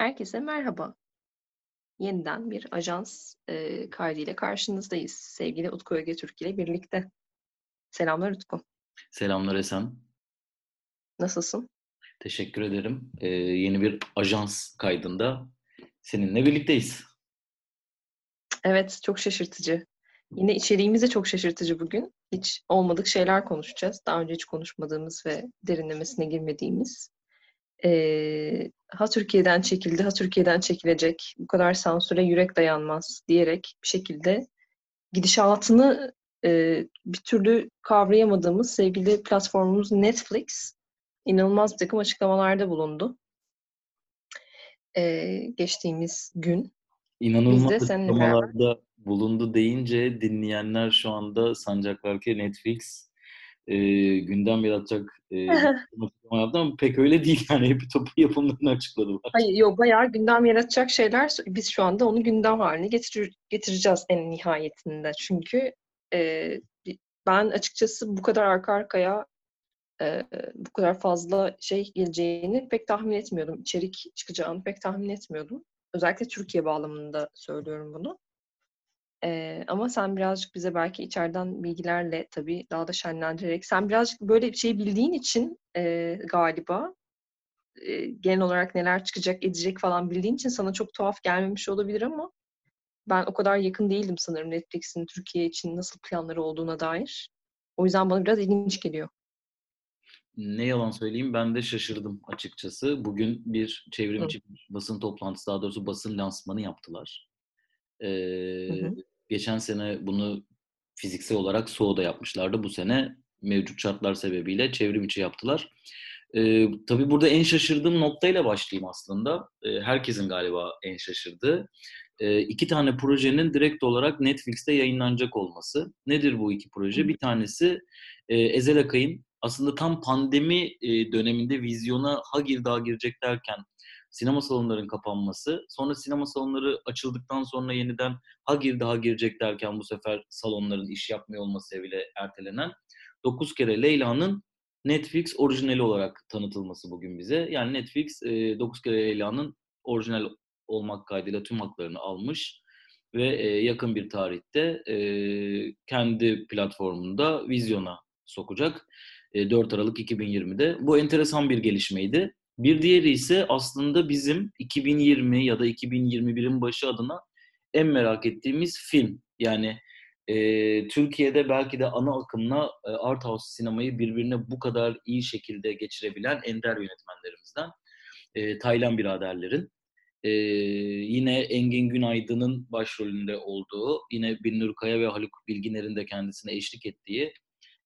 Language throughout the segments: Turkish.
Herkese merhaba. Yeniden bir ajans e, kaydıyla karşınızdayız. Sevgili Utku Öge Türk ile birlikte. Selamlar Utku. Selamlar Esen. Nasılsın? Teşekkür ederim. Ee, yeni bir ajans kaydında seninle birlikteyiz. Evet, çok şaşırtıcı. Yine içeriğimiz de çok şaşırtıcı bugün. Hiç olmadık şeyler konuşacağız. Daha önce hiç konuşmadığımız ve derinlemesine girmediğimiz. Ee, ha Türkiye'den çekildi, ha Türkiye'den çekilecek. Bu kadar sansüre yürek dayanmaz diyerek bir şekilde gidişatını e, bir türlü kavrayamadığımız sevgili platformumuz Netflix inanılmaz bir takım açıklamalarda bulundu. Ee, geçtiğimiz gün. İnanılmaz açıklamalarda bulundu deyince dinleyenler şu anda sancaklar ki Netflix e, gündem yaratacak e, açıklama yaptı ama pek öyle değil yani hep topu yapımlarını açıkladılar. Hayır yok bayağı gündem yaratacak şeyler biz şu anda onu gündem haline getir getireceğiz en nihayetinde. Çünkü e, ben açıkçası bu kadar arka arkaya e, bu kadar fazla şey geleceğini pek tahmin etmiyordum. İçerik çıkacağını pek tahmin etmiyordum. Özellikle Türkiye bağlamında söylüyorum bunu. Ee, ama sen birazcık bize belki içeriden bilgilerle tabii daha da şenlendirerek, sen birazcık böyle bir şey bildiğin için e, galiba e, genel olarak neler çıkacak, edecek falan bildiğin için sana çok tuhaf gelmemiş olabilir ama ben o kadar yakın değildim sanırım Netflix'in Türkiye için nasıl planları olduğuna dair. O yüzden bana biraz ilginç geliyor. Ne yalan söyleyeyim ben de şaşırdım açıkçası. Bugün bir çevrimiçi basın toplantısı daha doğrusu basın lansmanı yaptılar. Ee, hı hı. Geçen sene bunu fiziksel olarak Soğu'da yapmışlardı. Bu sene mevcut şartlar sebebiyle çevrim içi yaptılar. Ee, tabii burada en şaşırdığım noktayla başlayayım aslında. Ee, herkesin galiba en şaşırdığı. Ee, iki tane projenin direkt olarak Netflix'te yayınlanacak olması. Nedir bu iki proje? Bir tanesi e, Ezel Akay'ın aslında tam pandemi e, döneminde vizyona ha girdi ha girecek derken sinema salonlarının kapanması, sonra sinema salonları açıldıktan sonra yeniden ha girdi ha girecek derken bu sefer salonların iş yapmıyor olması bile ertelenen 9 kere Leyla'nın Netflix orijinali olarak tanıtılması bugün bize. Yani Netflix 9 kere Leyla'nın orijinal olmak kaydıyla tüm haklarını almış ve yakın bir tarihte kendi platformunda vizyona sokacak. 4 Aralık 2020'de. Bu enteresan bir gelişmeydi. Bir diğeri ise aslında bizim 2020 ya da 2021'in başı adına en merak ettiğimiz film. Yani e, Türkiye'de belki de ana akımla e, art house sinemayı birbirine bu kadar iyi şekilde geçirebilen ender yönetmenlerimizden e, Taylan biraderlerin. E, yine Engin Günaydın'ın başrolünde olduğu, yine Binnur Kaya ve Haluk Bilginer'in de kendisine eşlik ettiği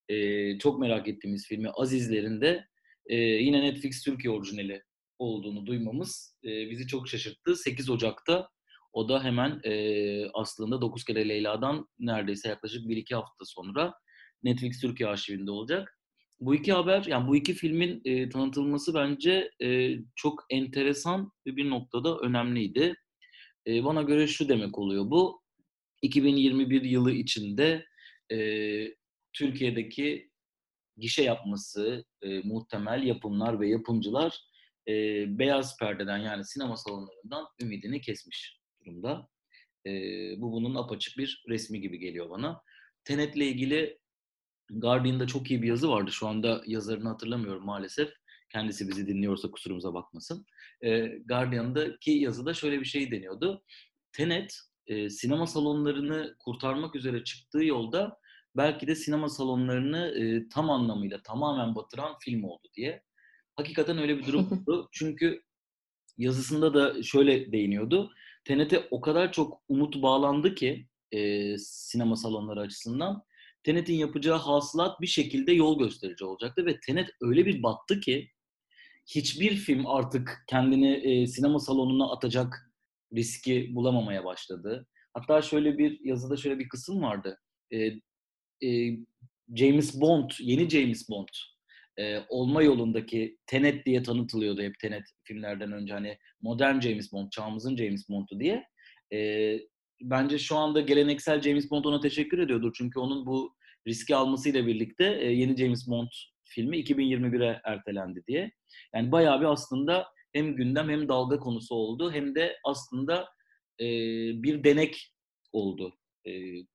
e, çok merak ettiğimiz filmi Azizler'in de e, yine Netflix Türkiye orijinali olduğunu duymamız e, bizi çok şaşırttı. 8 Ocak'ta o da hemen e, aslında 9 kere Leyla'dan neredeyse yaklaşık 1-2 hafta sonra Netflix Türkiye arşivinde olacak. Bu iki haber, yani bu iki filmin e, tanıtılması bence e, çok enteresan ve bir noktada önemliydi. E, bana göre şu demek oluyor bu, 2021 yılı içinde e, Türkiye'deki gişe yapması e, muhtemel yapımlar ve yapımcılar e, beyaz perdeden yani sinema salonlarından ümidini kesmiş durumda. E, bu bunun apaçık bir resmi gibi geliyor bana. Tenet'le ilgili Guardian'da çok iyi bir yazı vardı. Şu anda yazarını hatırlamıyorum maalesef. Kendisi bizi dinliyorsa kusurumuza bakmasın. E, Guardian'daki yazıda şöyle bir şey deniyordu. Tenet e, sinema salonlarını kurtarmak üzere çıktığı yolda belki de sinema salonlarını e, tam anlamıyla tamamen batıran film oldu diye. Hakikaten öyle bir durum oldu. Çünkü yazısında da şöyle değiniyordu. TNT o kadar çok umut bağlandı ki e, sinema salonları açısından TNT'in yapacağı hasılat bir şekilde yol gösterici olacaktı ve TNT öyle bir battı ki hiçbir film artık kendini e, sinema salonuna atacak riski bulamamaya başladı. Hatta şöyle bir yazıda şöyle bir kısım vardı. E, e, James Bond, yeni James Bond e, olma yolundaki Tenet diye tanıtılıyordu hep Tenet filmlerden önce hani modern James Bond, çağımızın James Bond'u diye. E, bence şu anda geleneksel James Bond ona teşekkür ediyordur çünkü onun bu riski almasıyla birlikte e, yeni James Bond filmi 2021'e ertelendi diye. Yani bayağı bir aslında hem gündem hem dalga konusu oldu hem de aslında e, bir denek oldu.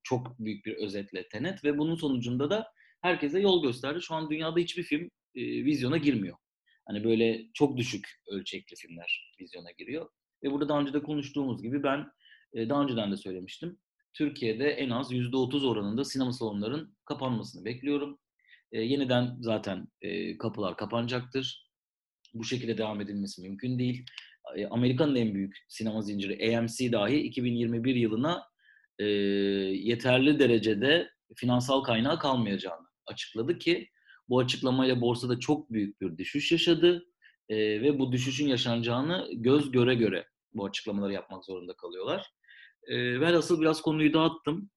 Çok büyük bir özetle Tenet ve bunun sonucunda da herkese yol gösterdi. Şu an dünyada hiçbir film vizyona girmiyor. Hani böyle çok düşük ölçekli filmler vizyona giriyor. Ve burada daha önce de konuştuğumuz gibi ben daha önceden de söylemiştim. Türkiye'de en az %30 oranında sinema salonların kapanmasını bekliyorum. E, yeniden zaten e, kapılar kapanacaktır. Bu şekilde devam edilmesi mümkün değil. E, Amerika'nın en büyük sinema zinciri AMC dahi 2021 yılına e, yeterli derecede finansal kaynağı kalmayacağını açıkladı ki bu açıklamayla borsada çok büyük bir düşüş yaşadı e, ve bu düşüşün yaşanacağını göz göre göre bu açıklamaları yapmak zorunda kalıyorlar. E, velhasıl biraz konuyu dağıttım.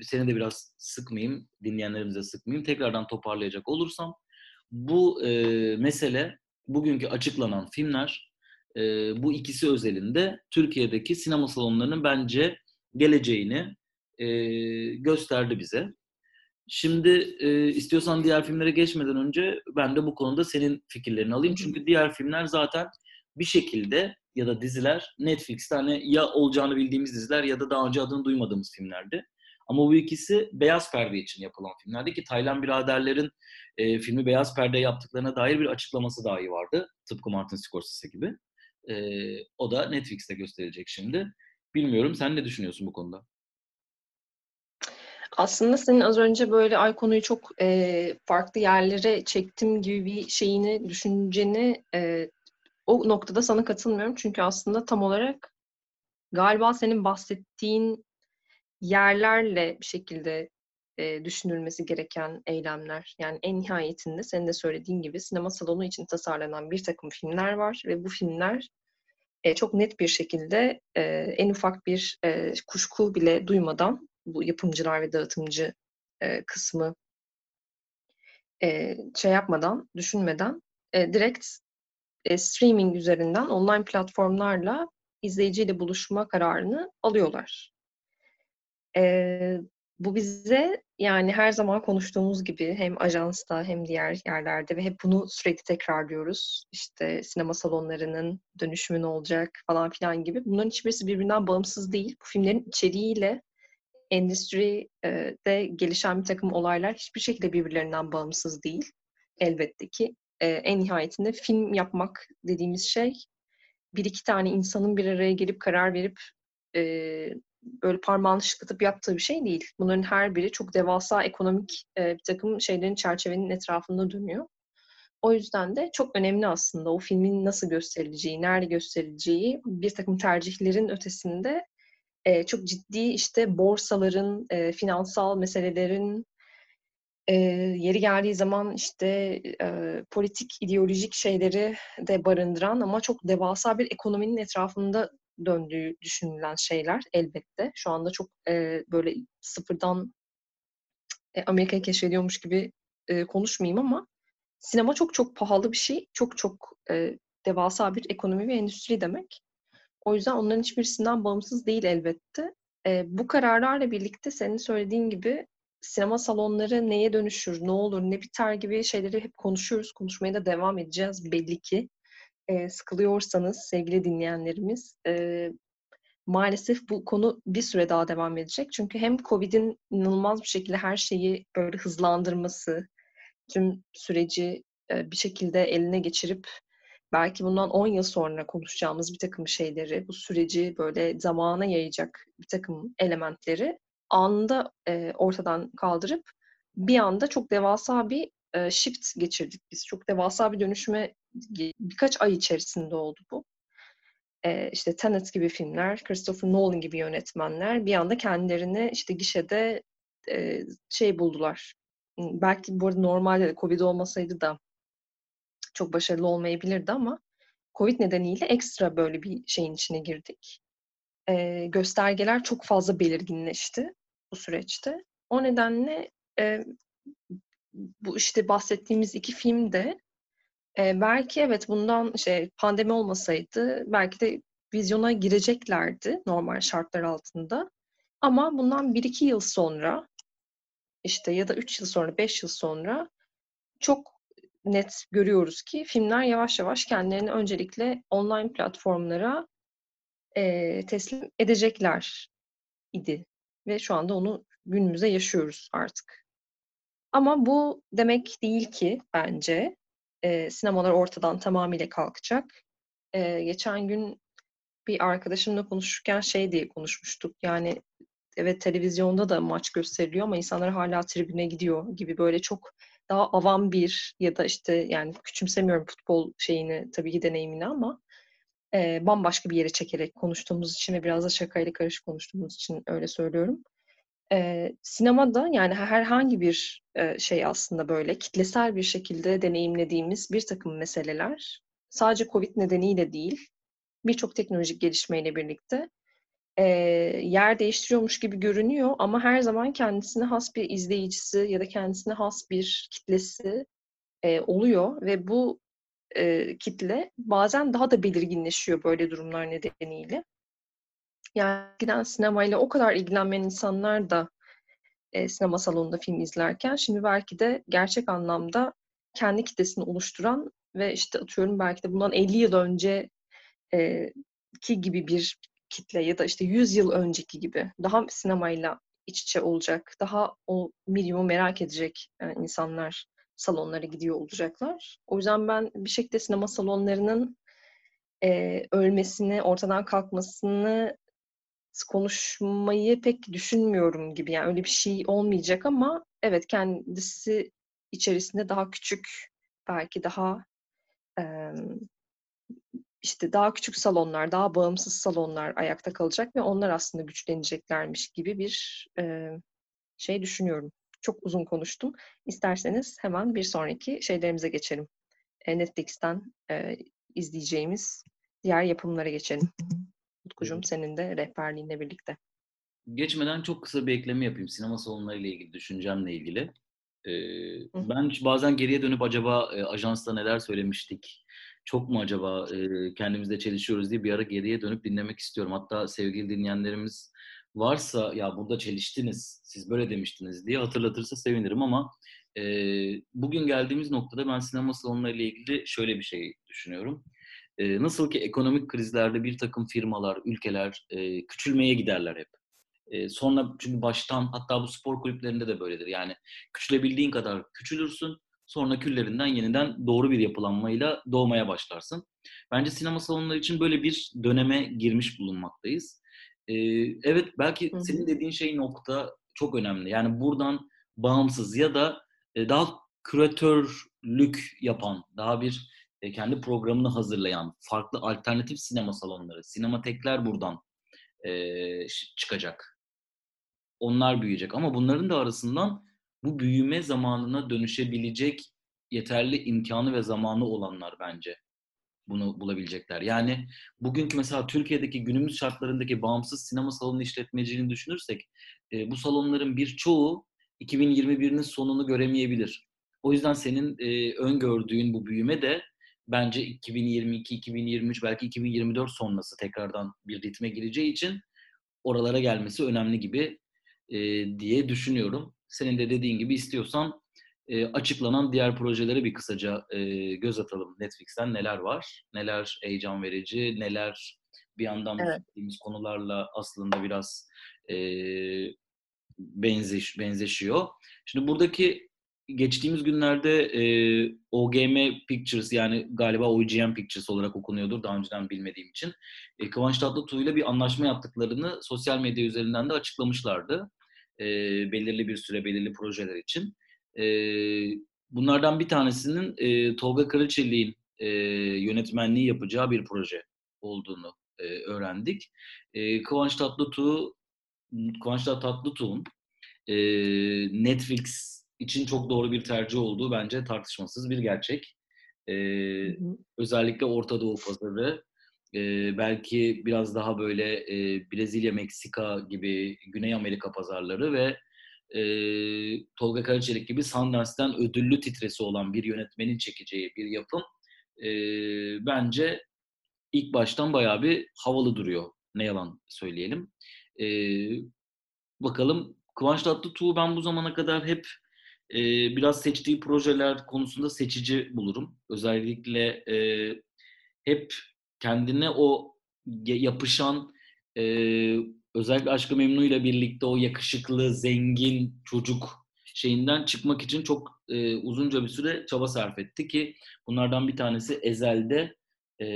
Seni de biraz sıkmayayım, dinleyenlerimize sıkmayayım. Tekrardan toparlayacak olursam bu e, mesele bugünkü açıklanan filmler e, bu ikisi özelinde Türkiye'deki sinema salonlarının bence geleceğini e, gösterdi bize. Şimdi e, istiyorsan diğer filmlere geçmeden önce ben de bu konuda senin fikirlerini alayım. Çünkü diğer filmler zaten bir şekilde ya da diziler Netflix'te hani ya olacağını bildiğimiz diziler ya da daha önce adını duymadığımız filmlerdi. Ama bu ikisi beyaz perde için yapılan filmlerdi ki Taylan biraderlerin e, filmi beyaz perde yaptıklarına dair bir açıklaması dahi vardı. Tıpkı Martin Scorsese gibi. E, o da Netflix'te gösterecek şimdi. Bilmiyorum sen ne düşünüyorsun bu konuda? Aslında senin az önce böyle ay konuyu çok e, farklı yerlere çektim gibi bir şeyini, düşünceni e, o noktada sana katılmıyorum. Çünkü aslında tam olarak galiba senin bahsettiğin yerlerle bir şekilde e, düşünülmesi gereken eylemler. Yani en nihayetinde senin de söylediğin gibi sinema salonu için tasarlanan bir takım filmler var ve bu filmler e, çok net bir şekilde e, en ufak bir e, kuşku bile duymadan bu yapımcılar ve dağıtımcı e, kısmı e, şey yapmadan, düşünmeden e, direkt e, streaming üzerinden online platformlarla izleyiciyle buluşma kararını alıyorlar. E, bu bize yani her zaman konuştuğumuz gibi hem ajansta hem diğer yerlerde ve hep bunu sürekli tekrarlıyoruz. İşte sinema salonlarının dönüşümü ne olacak falan filan gibi. Bunların hiçbirisi birbirinden bağımsız değil. Bu filmlerin içeriğiyle endüstride gelişen bir takım olaylar hiçbir şekilde birbirlerinden bağımsız değil. Elbette ki e, en nihayetinde film yapmak dediğimiz şey bir iki tane insanın bir araya gelip karar verip e, böyle parmağını şıklatıp yaptığı bir şey değil. Bunların her biri çok devasa ekonomik e, bir takım şeylerin çerçevenin etrafında dönüyor. O yüzden de çok önemli aslında o filmin nasıl gösterileceği, nerede gösterileceği bir takım tercihlerin ötesinde e, çok ciddi işte borsaların, e, finansal meselelerin e, yeri geldiği zaman işte e, politik, ideolojik şeyleri de barındıran ama çok devasa bir ekonominin etrafında döndüğü düşünülen şeyler elbette. Şu anda çok e, böyle sıfırdan e, Amerika'yı keşfediyormuş gibi e, konuşmayayım ama sinema çok çok pahalı bir şey. Çok çok e, devasa bir ekonomi ve endüstri demek. O yüzden onların hiçbirisinden bağımsız değil elbette. E, bu kararlarla birlikte senin söylediğin gibi sinema salonları neye dönüşür, ne olur, ne biter gibi şeyleri hep konuşuyoruz. Konuşmaya da devam edeceğiz belli ki. E, sıkılıyorsanız sevgili dinleyenlerimiz e, maalesef bu konu bir süre daha devam edecek. Çünkü hem Covid'in inanılmaz bir şekilde her şeyi böyle hızlandırması, tüm süreci e, bir şekilde eline geçirip belki bundan 10 yıl sonra konuşacağımız bir takım şeyleri, bu süreci böyle zamana yayacak bir takım elementleri anında e, ortadan kaldırıp bir anda çok devasa bir e, shift geçirdik biz. Çok devasa bir dönüşüme birkaç ay içerisinde oldu bu. E, işte Tenet gibi filmler, Christopher Nolan gibi yönetmenler bir anda kendilerini işte gişede e, şey buldular. Belki bu arada normalde de Covid olmasaydı da çok başarılı olmayabilirdi ama Covid nedeniyle ekstra böyle bir şeyin içine girdik. E, göstergeler çok fazla belirginleşti bu süreçte. O nedenle e, bu işte bahsettiğimiz iki film de e, belki evet bundan şey pandemi olmasaydı belki de vizyona gireceklerdi normal şartlar altında. Ama bundan bir iki yıl sonra işte ya da üç yıl sonra, beş yıl sonra çok net görüyoruz ki filmler yavaş yavaş kendilerini öncelikle online platformlara e, teslim edecekler idi. Ve şu anda onu günümüze yaşıyoruz artık. Ama bu demek değil ki bence e, sinemalar ortadan tamamıyla kalkacak. E, geçen gün bir arkadaşımla konuşurken şey diye konuşmuştuk. Yani evet televizyonda da maç gösteriliyor ama insanlar hala tribüne gidiyor gibi böyle çok daha avam bir ya da işte yani küçümsemiyorum futbol şeyini tabii ki deneyimini ama e, bambaşka bir yere çekerek konuştuğumuz için ve biraz da şakayla karışık konuştuğumuz için öyle söylüyorum. E, sinemada yani herhangi bir e, şey aslında böyle kitlesel bir şekilde deneyimlediğimiz bir takım meseleler sadece Covid nedeniyle değil birçok teknolojik gelişmeyle birlikte e, yer değiştiriyormuş gibi görünüyor ama her zaman kendisine has bir izleyicisi ya da kendisine has bir kitlesi e, oluyor ve bu e, kitle bazen daha da belirginleşiyor böyle durumlar nedeniyle. Yani giden sinemayla o kadar ilgilenmeyen insanlar da e, sinema salonunda film izlerken şimdi belki de gerçek anlamda kendi kitlesini oluşturan ve işte atıyorum belki de bundan 50 yıl önce e, ki gibi bir kitle ya da işte 100 yıl önceki gibi daha sinemayla iç içe olacak, daha o milyonu merak edecek yani insanlar salonlara gidiyor olacaklar. O yüzden ben bir şekilde sinema salonlarının e, ölmesini, ortadan kalkmasını konuşmayı pek düşünmüyorum gibi. Yani öyle bir şey olmayacak ama evet kendisi içerisinde daha küçük, belki daha e, işte daha küçük salonlar, daha bağımsız salonlar ayakta kalacak ve onlar aslında güçleneceklermiş gibi bir e, şey düşünüyorum. Çok uzun konuştum. İsterseniz hemen bir sonraki şeylerimize geçelim. E, Netflix'ten e, izleyeceğimiz diğer yapımlara geçelim. Utkucuğum senin de rehberliğinle birlikte. Geçmeden çok kısa bir ekleme yapayım sinema salonları ile ilgili, düşüncemle ilgili. Ee, ben bazen geriye dönüp acaba e, ajansta neler söylemiştik, çok mu acaba e, kendimizde çelişiyoruz diye bir ara geriye dönüp dinlemek istiyorum. Hatta sevgili dinleyenlerimiz varsa ya burada çeliştiniz, siz böyle demiştiniz diye hatırlatırsa sevinirim ama e, bugün geldiğimiz noktada ben sinema salonları ile ilgili şöyle bir şey düşünüyorum. E, nasıl ki ekonomik krizlerde bir takım firmalar, ülkeler e, küçülmeye giderler hep. E, sonra çünkü baştan hatta bu spor kulüplerinde de böyledir. Yani küçülebildiğin kadar küçülürsün. Sonra küllerinden yeniden doğru bir yapılanmayla doğmaya başlarsın. Bence sinema salonları için böyle bir döneme girmiş bulunmaktayız. Ee, evet belki Hı-hı. senin dediğin şey nokta çok önemli. Yani buradan bağımsız ya da e, daha küratörlük yapan, daha bir e, kendi programını hazırlayan farklı alternatif sinema salonları, sinematekler buradan e, çıkacak. Onlar büyüyecek ama bunların da arasından bu büyüme zamanına dönüşebilecek yeterli imkanı ve zamanı olanlar bence bunu bulabilecekler. Yani bugünkü mesela Türkiye'deki günümüz şartlarındaki bağımsız sinema salonu işletmeciliğini düşünürsek e, bu salonların birçoğu 2021'in sonunu göremeyebilir. O yüzden senin e, öngördüğün bu büyüme de bence 2022, 2023 belki 2024 sonrası tekrardan bir ritme gireceği için oralara gelmesi önemli gibi e, diye düşünüyorum. Senin de dediğin gibi istiyorsan e, açıklanan diğer projelere bir kısaca e, göz atalım. Netflix'ten neler var, neler heyecan verici, neler bir yandan evet. konularla aslında biraz e, benzeş, benzeşiyor. Şimdi buradaki geçtiğimiz günlerde e, OGM Pictures yani galiba OGM Pictures olarak okunuyordur daha önceden bilmediğim için. E, Kıvanç Tatlıtuğ ile bir anlaşma yaptıklarını sosyal medya üzerinden de açıklamışlardı. E, belirli bir süre, belirli projeler için. E, bunlardan bir tanesinin e, Tolga Karaçelik'in e, yönetmenliği yapacağı bir proje olduğunu e, öğrendik. E, Kıvanç Tatlıtuğ Kıvanç Tatlıtuğ'un e, Netflix için çok doğru bir tercih olduğu bence tartışmasız bir gerçek. E, hı hı. Özellikle Orta Doğu pazarı e, belki biraz daha böyle e, Brezilya, Meksika gibi Güney Amerika pazarları ve e, Tolga Karaçelik gibi Sundance'den ödüllü titresi olan bir yönetmenin çekeceği bir yapım e, bence ilk baştan bayağı bir havalı duruyor. Ne yalan söyleyelim. E, bakalım Kıvanç Tatlıtuğ ben bu zamana kadar hep e, biraz seçtiği projeler konusunda seçici bulurum. Özellikle e, hep kendine o yapışan e, özellikle Aşkı Memnu ile birlikte o yakışıklı, zengin çocuk şeyinden çıkmak için çok e, uzunca bir süre çaba sarf etti ki bunlardan bir tanesi Ezel'de e,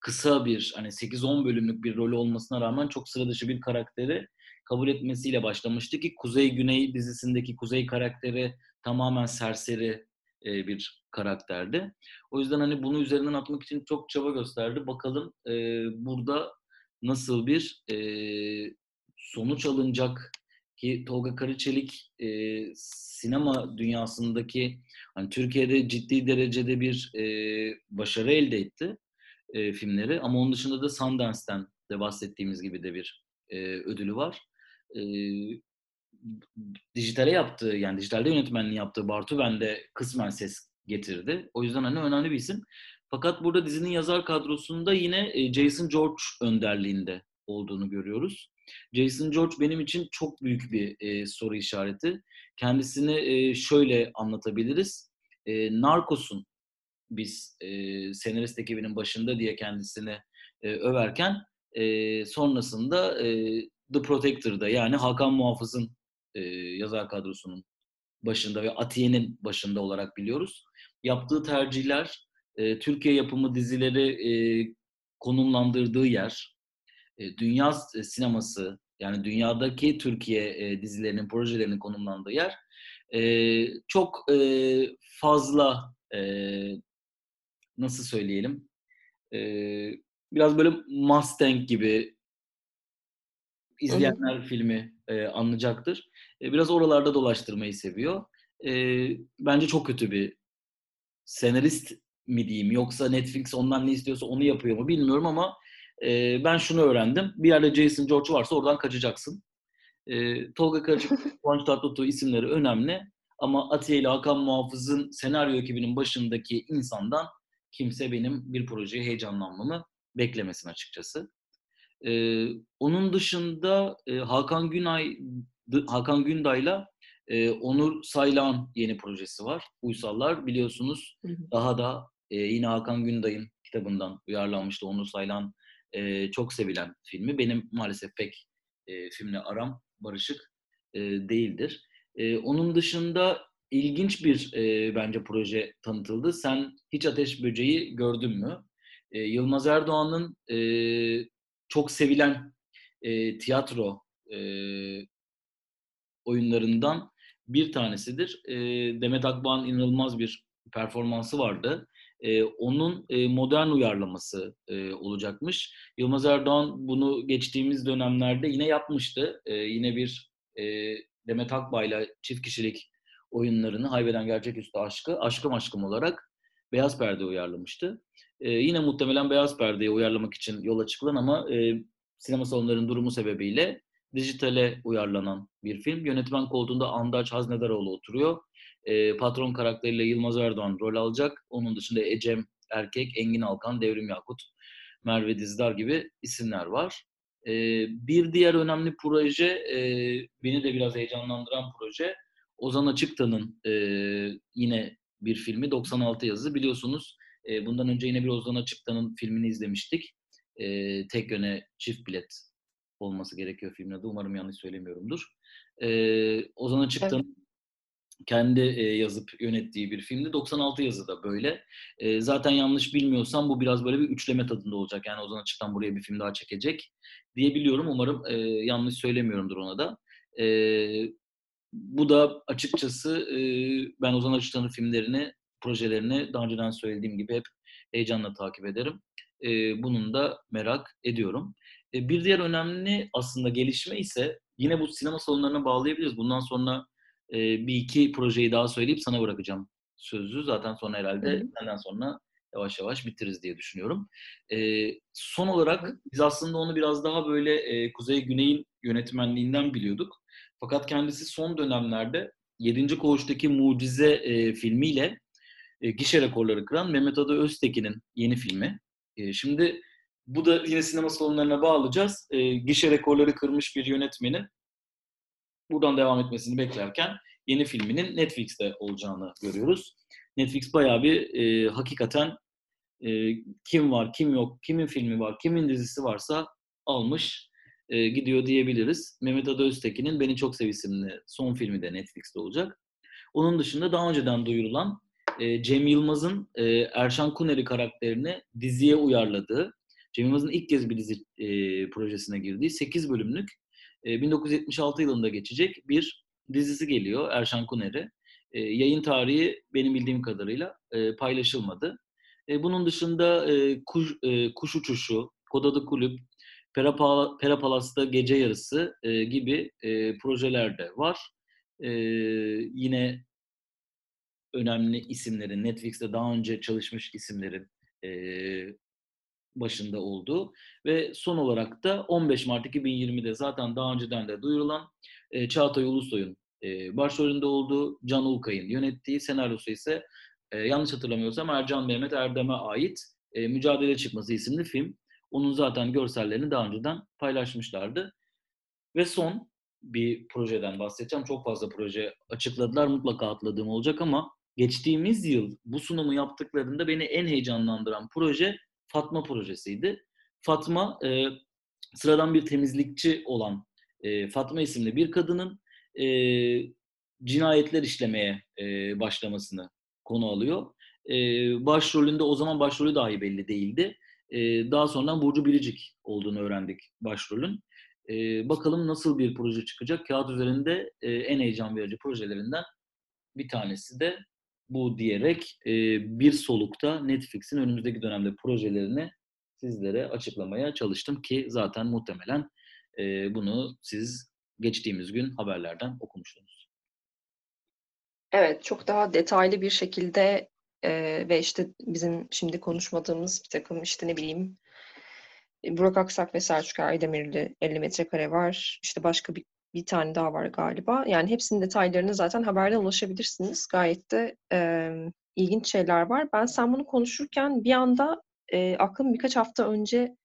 kısa bir hani 8-10 bölümlük bir rolü olmasına rağmen çok sıra dışı bir karakteri kabul etmesiyle başlamıştı ki Kuzey Güney dizisindeki Kuzey karakteri tamamen serseri e, bir karakterdi. O yüzden hani bunu üzerinden atmak için çok çaba gösterdi. Bakalım e, burada nasıl bir e, sonuç alınacak ki Tolga Karıçelik e, sinema dünyasındaki hani Türkiye'de ciddi derecede bir e, başarı elde etti e, filmleri ama onun dışında da Sundance'ten de bahsettiğimiz gibi de bir e, ödülü var. E, dijitale yaptığı yani dijitalde yönetmenliği yaptığı Bartu bende kısmen ses getirdi. O yüzden hani önemli bir isim. Fakat burada dizinin yazar kadrosunda yine Jason George önderliğinde olduğunu görüyoruz. Jason George benim için çok büyük bir e, soru işareti. Kendisini e, şöyle anlatabiliriz. E, Narcos'un biz e, senarist ekibinin başında diye kendisini e, överken e, sonrasında e, The Protector'da yani Hakan Muhafız'ın e, yazar kadrosunun başında ve Atiye'nin başında olarak biliyoruz. Yaptığı tercihler, e, Türkiye yapımı dizileri e, konumlandırdığı yer, e, dünya sineması yani dünyadaki Türkiye e, dizilerinin, projelerinin konumlandığı yer e, çok e, fazla e, nasıl söyleyelim e, biraz böyle Mustang gibi izleyenler evet. filmi e, anlayacaktır. E, biraz oralarda dolaştırmayı seviyor. E, bence çok kötü bir senarist mi diyeyim yoksa Netflix ondan ne istiyorsa onu yapıyor mu bilmiyorum ama e, ben şunu öğrendim. Bir yerde Jason George varsa oradan kaçacaksın. E, Tolga Karacık, Kıvanç Tatlıtuğ isimleri önemli ama Atiye ile Hakan Muhafız'ın senaryo ekibinin başındaki insandan kimse benim bir projeye heyecanlanmamı beklemesin açıkçası. Ee, onun dışında e, Hakan Günay Hakan Günday'la e, Onur Saylan yeni projesi var. Uysallar biliyorsunuz. Hı hı. Daha da e, yine Hakan Günday'ın kitabından uyarlanmıştı. Onur Saylan e, çok sevilen filmi. Benim maalesef pek e, filmle aram barışık e, değildir. E, onun dışında ilginç bir e, bence proje tanıtıldı. Sen hiç Ateş Böceği gördün mü? E, Yılmaz Erdoğan'ın e, çok sevilen e, tiyatro e, oyunlarından bir tanesidir. E, Demet Akbağ'ın inanılmaz bir performansı vardı. E, onun e, modern uyarlaması e, olacakmış. Yılmaz Erdoğan bunu geçtiğimiz dönemlerde yine yapmıştı. E, yine bir e, Demet Akbağ'la çift kişilik oyunlarını Haybeden Gerçeküstü Aşkı, Aşkım Aşkım olarak Beyaz Perde uyarlamıştı. E, yine muhtemelen Beyaz Perde'yi uyarlamak için yola çıkılan ama e, sinema salonlarının durumu sebebiyle dijitale uyarlanan bir film. Yönetmen koltuğunda Andaç Haznedaroğlu oturuyor. E, patron karakteriyle Yılmaz Erdoğan rol alacak. Onun dışında Ecem Erkek, Engin Alkan, Devrim Yakut, Merve Dizdar gibi isimler var. E, bir diğer önemli proje, e, beni de biraz heyecanlandıran proje, Ozan Açıktan'ın e, yine bir filmi 96 yazı biliyorsunuz. E, bundan önce yine bir Ozan Açıktan'ın filmini izlemiştik. E, tek yöne çift bilet olması gerekiyor filmin adı. Umarım yanlış söylemiyorumdur. E, Ozan Açıktan'ın evet. kendi e, yazıp yönettiği bir filmdi. 96 yazı da böyle. E, zaten yanlış bilmiyorsam bu biraz böyle bir üçleme tadında olacak. Yani Ozan Açıktan buraya bir film daha çekecek diyebiliyorum. Umarım e, yanlış söylemiyorumdur ona da. E, bu da açıkçası e, ben Ozan Açıktan'ın filmlerini, projelerini daha önceden söylediğim gibi hep heyecanla takip ederim. E, bunun da merak ediyorum. E, bir diğer önemli aslında gelişme ise yine bu sinema salonlarına bağlayabiliriz. Bundan sonra e, bir iki projeyi daha söyleyip sana bırakacağım sözü. Zaten sonra herhalde senden sonra yavaş yavaş bitiririz diye düşünüyorum. E, son olarak biz aslında onu biraz daha böyle e, Kuzey Güney'in yönetmenliğinden biliyorduk. Fakat kendisi son dönemlerde 7. Koğuş'taki Mucize e, filmiyle e, gişe rekorları kıran Mehmet Adı Öztekin'in yeni filmi. E, şimdi bu da yine sinema salonlarına bağlayacağız. E, gişe rekorları kırmış bir yönetmenin buradan devam etmesini beklerken yeni filminin Netflix'te olacağını görüyoruz. Netflix bayağı bir e, hakikaten e, kim var, kim yok, kimin filmi var, kimin dizisi varsa almış e, gidiyor diyebiliriz. Mehmet Ada Öztekin'in Beni Çok Sev isimli son filmi de Netflix'te olacak. Onun dışında daha önceden duyurulan e, Cem Yılmaz'ın e, Erşan Kuneri karakterini diziye uyarladığı, Cem Yılmaz'ın ilk kez bir dizi e, projesine girdiği 8 bölümlük e, 1976 yılında geçecek bir dizisi geliyor Erşan Kuneri. E, yayın tarihi benim bildiğim kadarıyla e, paylaşılmadı. E, bunun dışında e, kuş, e, kuş uçuşu, Kodadı Kulüp, Pera, Pera Gece Yarısı e, gibi e, projeler de var. E, yine önemli isimlerin, Netflix'te daha önce çalışmış isimlerin e, başında olduğu ve son olarak da 15 Mart 2020'de zaten daha önceden de duyurulan e, Çağatay Ulusoy'un e, başrolünde olduğu, Can Ulkay'ın yönettiği senaryosu ise e, yanlış hatırlamıyorsam Ercan Mehmet Erdem'e ait e, Mücadele Çıkması isimli film. Onun zaten görsellerini daha önceden paylaşmışlardı. Ve son bir projeden bahsedeceğim. Çok fazla proje açıkladılar. Mutlaka atladığım olacak ama geçtiğimiz yıl bu sunumu yaptıklarında beni en heyecanlandıran proje Fatma projesiydi. Fatma e, sıradan bir temizlikçi olan e, Fatma isimli bir kadının e, cinayetler işlemeye e, başlamasını konu alıyor. E, başrolünde o zaman başrolü dahi belli değildi. E, daha sonradan Burcu Biricik olduğunu öğrendik başrolün. E, bakalım nasıl bir proje çıkacak. Kağıt üzerinde e, en heyecan verici projelerinden bir tanesi de bu diyerek e, bir solukta Netflix'in önümüzdeki dönemde projelerini sizlere açıklamaya çalıştım ki zaten muhtemelen e, bunu siz geçtiğimiz gün haberlerden okumuştunuz. Evet, çok daha detaylı bir şekilde e, ve işte bizim şimdi konuşmadığımız bir takım işte ne bileyim Burak Aksak ve Selçuk Aydemirli 50 metrekare var. İşte başka bir bir tane daha var galiba. Yani hepsinin detaylarını zaten haberden ulaşabilirsiniz. Gayet de e, ilginç şeyler var. Ben sen bunu konuşurken bir anda e, aklım birkaç hafta önce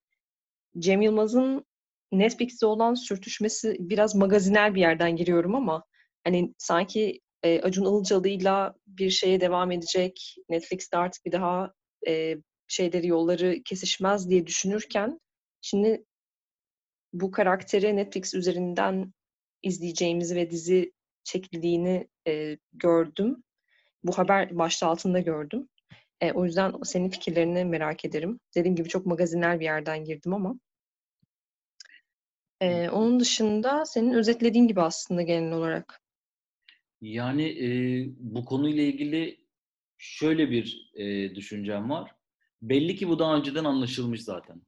Cem Yılmaz'ın Netflix'te olan sürtüşmesi biraz magazinel bir yerden giriyorum ama hani sanki e, Acun Ilıcalı'yla bir şeye devam edecek. Netflix'te artık bir daha e, şeyleri yolları kesişmez diye düşünürken şimdi bu karakteri Netflix üzerinden izleyeceğimizi ve dizi çekildiğini e, gördüm. Bu haber başta altında gördüm. E, o yüzden senin fikirlerini merak ederim. Dediğim gibi çok magazinel bir yerden girdim ama. E, onun dışında senin özetlediğin gibi aslında genel olarak. Yani e, bu konuyla ilgili şöyle bir e, düşüncem var. Belli ki bu daha önceden anlaşılmış zaten.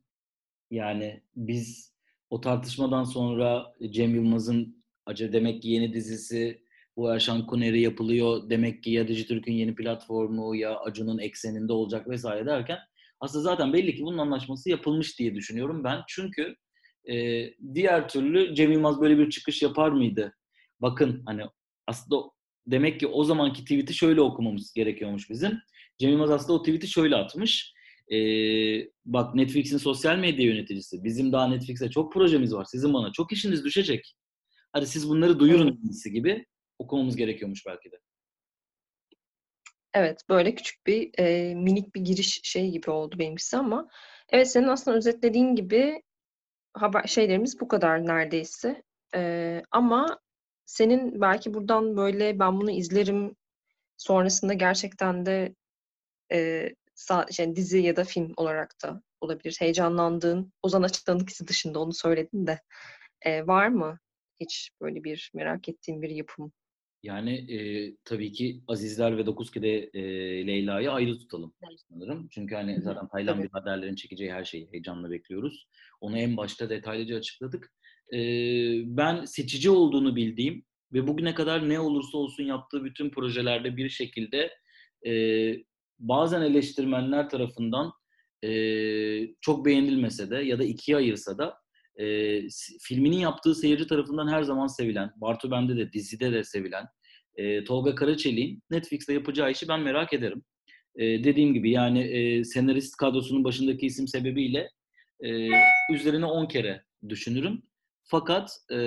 Yani biz o tartışmadan sonra Cem Yılmaz'ın Acaba demek ki yeni dizisi bu Erşan Kuneri yapılıyor. Demek ki ya Dijitürk'ün yeni platformu ya Acun'un ekseninde olacak vesaire derken aslında zaten belli ki bunun anlaşması yapılmış diye düşünüyorum ben. Çünkü e, diğer türlü Cem Yılmaz böyle bir çıkış yapar mıydı? Bakın hani aslında demek ki o zamanki tweet'i şöyle okumamız gerekiyormuş bizim. Cem Yılmaz aslında o tweet'i şöyle atmış. Ee, bak Netflix'in sosyal medya yöneticisi. Bizim daha Netflix'e çok projemiz var. Sizin bana çok işiniz düşecek. Hadi siz bunları duyurun iyisi gibi okumamız gerekiyormuş belki de. Evet, böyle küçük bir e, minik bir giriş şey gibi oldu benimkisi ama evet senin aslında özetlediğin gibi haber şeylerimiz bu kadar neredeyse. E, ama senin belki buradan böyle ben bunu izlerim sonrasında gerçekten de e, şey, dizi ya da film olarak da olabilir. Heyecanlandığın, Ozan Açık'tan ikisi dışında onu söyledin de e, var mı hiç böyle bir merak ettiğim bir yapım? Yani e, tabii ki Azizler ve Dokuz Kede e, Leyla'yı ayrı tutalım evet. sanırım. Çünkü hani zaten Taylan bir haberlerin çekeceği her şeyi heyecanla bekliyoruz. Onu en başta detaylıca açıkladık. E, ben seçici olduğunu bildiğim ve bugüne kadar ne olursa olsun yaptığı bütün projelerde bir şekilde e, bazen eleştirmenler tarafından e, çok beğenilmese de ya da ikiye ayırsa da e, filminin yaptığı seyirci tarafından her zaman sevilen, Bartu Bende de dizide de sevilen e, Tolga Karaçelik'in Netflix'te yapacağı işi ben merak ederim. E, dediğim gibi yani e, senarist kadrosunun başındaki isim sebebiyle e, üzerine 10 kere düşünürüm. Fakat e,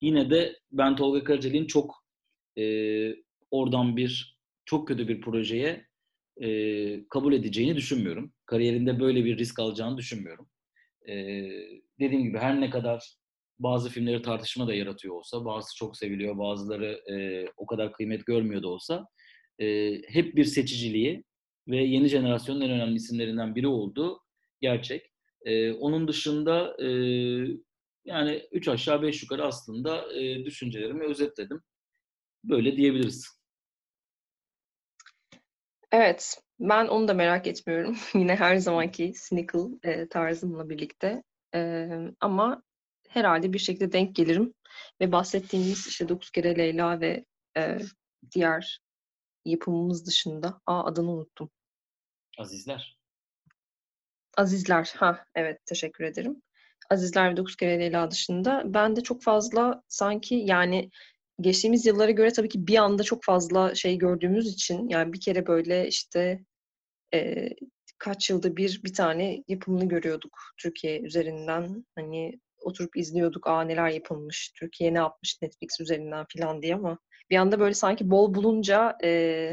yine de ben Tolga Karacali'nin çok e, oradan bir çok kötü bir projeye e, kabul edeceğini düşünmüyorum. Kariyerinde böyle bir risk alacağını düşünmüyorum. E, dediğim gibi her ne kadar bazı filmleri tartışma da yaratıyor olsa, bazı çok seviliyor, bazıları e, o kadar kıymet görmüyor da olsa e, hep bir seçiciliği ve yeni jenerasyonun en önemli isimlerinden biri olduğu gerçek. E, onun dışında e, yani üç aşağı beş yukarı aslında e, düşüncelerimi özetledim. Böyle diyebiliriz. Evet, ben onu da merak etmiyorum. Yine her zamanki cynical e, tarzımla birlikte. E, ama herhalde bir şekilde denk gelirim. Ve bahsettiğimiz işte dokuz kere Leyla ve e, diğer yapımımız dışında, aa adını unuttum. Azizler. Azizler, ha evet teşekkür ederim. Azizler ve dokuz kere Leyla dışında ben de çok fazla sanki yani geçtiğimiz yıllara göre tabii ki bir anda çok fazla şey gördüğümüz için yani bir kere böyle işte e, kaç yılda bir bir tane yapımını görüyorduk Türkiye üzerinden. Hani oturup izliyorduk aa neler yapılmış, Türkiye ne yapmış Netflix üzerinden falan diye ama bir anda böyle sanki bol bulunca e,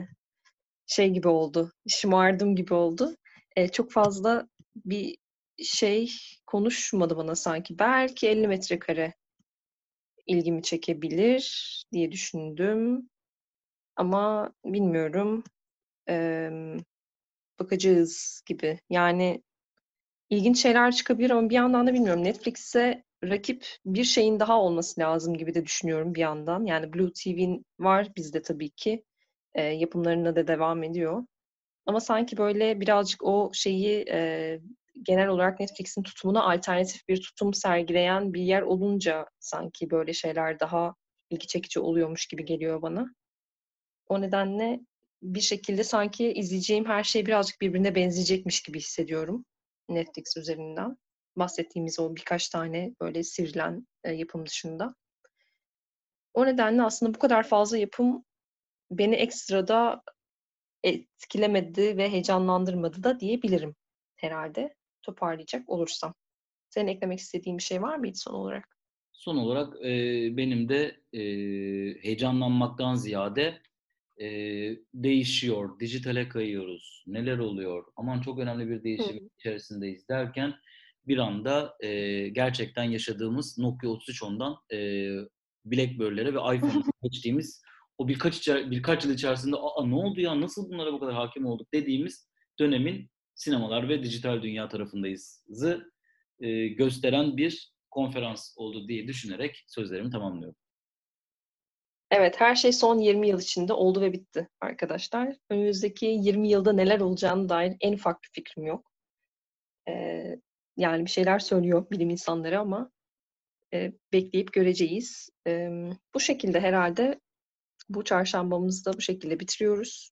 şey gibi oldu, şımardım gibi oldu. E, çok fazla bir şey konuşmadı bana sanki. Belki 50 metrekare ilgimi çekebilir diye düşündüm. Ama bilmiyorum. Ee, bakacağız gibi. Yani ilginç şeyler çıkabilir ama bir yandan da bilmiyorum. Netflix'e rakip bir şeyin daha olması lazım gibi de düşünüyorum bir yandan. Yani Blue TV'nin var bizde tabii ki. E, yapımlarına da devam ediyor. Ama sanki böyle birazcık o şeyi e, genel olarak Netflix'in tutumuna alternatif bir tutum sergileyen bir yer olunca sanki böyle şeyler daha ilgi çekici oluyormuş gibi geliyor bana. O nedenle bir şekilde sanki izleyeceğim her şey birazcık birbirine benzeyecekmiş gibi hissediyorum Netflix üzerinden. Bahsettiğimiz o birkaç tane böyle sivrilen e, yapım dışında. O nedenle aslında bu kadar fazla yapım beni ekstrada etkilemedi ve heyecanlandırmadı da diyebilirim herhalde toparlayacak olursam. Senin eklemek istediğin bir şey var mıydı son olarak? Son olarak e, benim de e, heyecanlanmaktan ziyade e, değişiyor, dijitale kayıyoruz, neler oluyor, aman çok önemli bir değişim Hı. içerisindeyiz derken bir anda e, gerçekten yaşadığımız Nokia 3310'dan e, BlackBerry'lere ve iPhone'a geçtiğimiz o birkaç içer, birkaç yıl içerisinde Aa, ne oldu ya nasıl bunlara bu kadar hakim olduk dediğimiz dönemin sinemalar ve dijital dünya tarafındayızı e, gösteren bir konferans oldu diye düşünerek sözlerimi tamamlıyorum. Evet, her şey son 20 yıl içinde oldu ve bitti arkadaşlar. Önümüzdeki 20 yılda neler olacağını dair en ufak bir fikrim yok. Ee, yani bir şeyler söylüyor bilim insanları ama e, bekleyip göreceğiz. E, bu şekilde herhalde bu çarşambamızı da bu şekilde bitiriyoruz.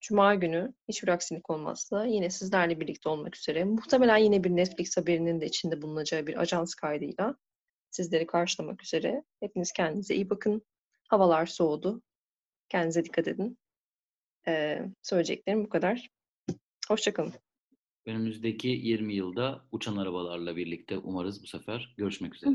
Cuma günü hiçbir aksilik olmazsa yine sizlerle birlikte olmak üzere muhtemelen yine bir Netflix haberinin de içinde bulunacağı bir ajans kaydıyla sizleri karşılamak üzere. Hepiniz kendinize iyi bakın. Havalar soğudu. Kendinize dikkat edin. Ee, söyleyeceklerim bu kadar. Hoşçakalın. Önümüzdeki 20 yılda uçan arabalarla birlikte umarız bu sefer görüşmek üzere.